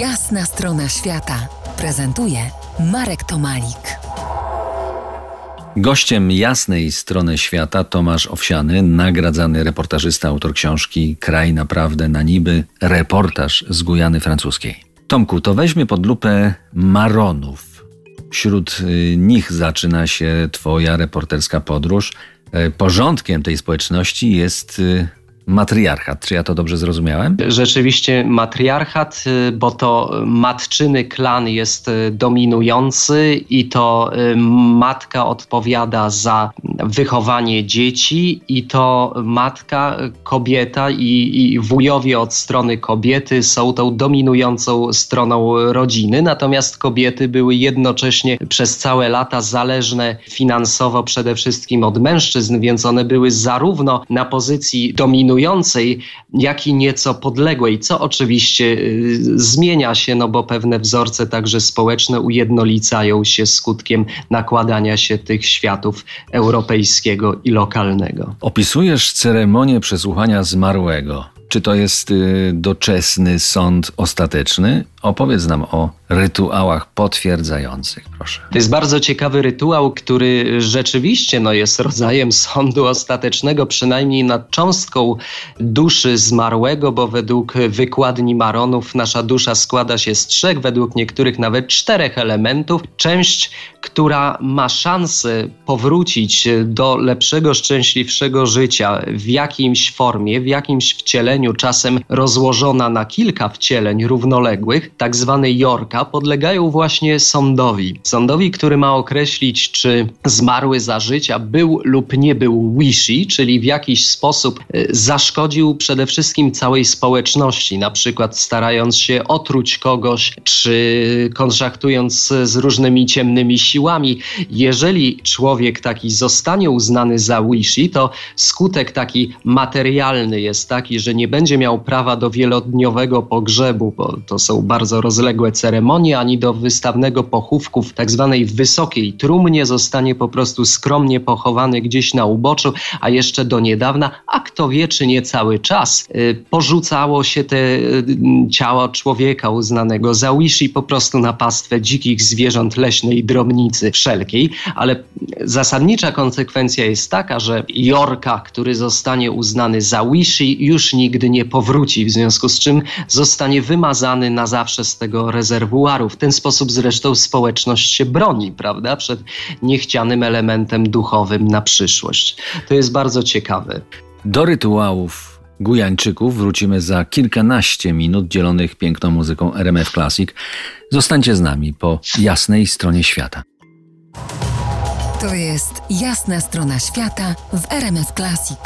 Jasna strona świata prezentuje Marek Tomalik. Gościem jasnej strony świata Tomasz Owsiany, nagradzany reportażysta, autor książki Kraj naprawdę na niby, reportaż z Gujany Francuskiej. Tomku, to weźmie pod lupę Maronów. Wśród y, nich zaczyna się twoja reporterska podróż. Y, porządkiem tej społeczności jest y, matriarchat. Czy ja to dobrze zrozumiałem? Rzeczywiście matriarchat, y, bo to matczyny klan jest y, dominujący i to y, matka odpowiada za wychowanie dzieci i to matka, kobieta i, i wujowie od strony kobiety są tą dominującą stroną rodziny. Natomiast kobiety były jednocześnie przez całe lata zależne finansowo przede wszystkim od mężczyzn, więc one były zarówno na pozycji dominującej, jak i nieco podległej, co oczywiście y, zmienia się, no bo pewne wzorce także społeczne ujednolicają się skutkiem nakładania się tych światów europejskiego i lokalnego. Opisujesz ceremonię przesłuchania zmarłego. Czy to jest y, doczesny sąd ostateczny? Opowiedz nam o rytuałach potwierdzających, proszę. To jest bardzo ciekawy rytuał, który rzeczywiście no, jest rodzajem sądu ostatecznego, przynajmniej nad cząstką duszy zmarłego, bo według wykładni Maronów nasza dusza składa się z trzech, według niektórych nawet czterech elementów. Część, która ma szansę powrócić do lepszego, szczęśliwszego życia w jakimś formie, w jakimś wcieleniu, czasem rozłożona na kilka wcieleń równoległych, tak zwany Jorka, podlegają właśnie sądowi. Sądowi, który ma określić, czy zmarły za życia był lub nie był wishy, czyli w jakiś sposób e, zaszkodził przede wszystkim całej społeczności, na przykład starając się otruć kogoś, czy konszachtując z różnymi ciemnymi siłami. Jeżeli człowiek taki zostanie uznany za wishy, to skutek taki materialny jest taki, że nie będzie miał prawa do wielodniowego pogrzebu, bo to są bardzo bardzo rozległe ceremonie, ani do wystawnego pochówku w tak zwanej wysokiej trumnie. Zostanie po prostu skromnie pochowany gdzieś na uboczu, a jeszcze do niedawna, a kto wie, czy nie cały czas, y, porzucało się te y, ciała człowieka uznanego za wishi po prostu na pastwę dzikich zwierząt leśnej drobnicy wszelkiej, ale zasadnicza konsekwencja jest taka, że Jorka, który zostanie uznany za wishi, już nigdy nie powróci, w związku z czym zostanie wymazany na zawsze przez tego rezerwuaru. W ten sposób zresztą społeczność się broni, prawda, przed niechcianym elementem duchowym na przyszłość. To jest bardzo ciekawe. Do rytuałów Gujańczyków wrócimy za kilkanaście minut dzielonych piękną muzyką RMF Classic. Zostańcie z nami po jasnej stronie świata. To jest jasna strona świata w RMF Classic.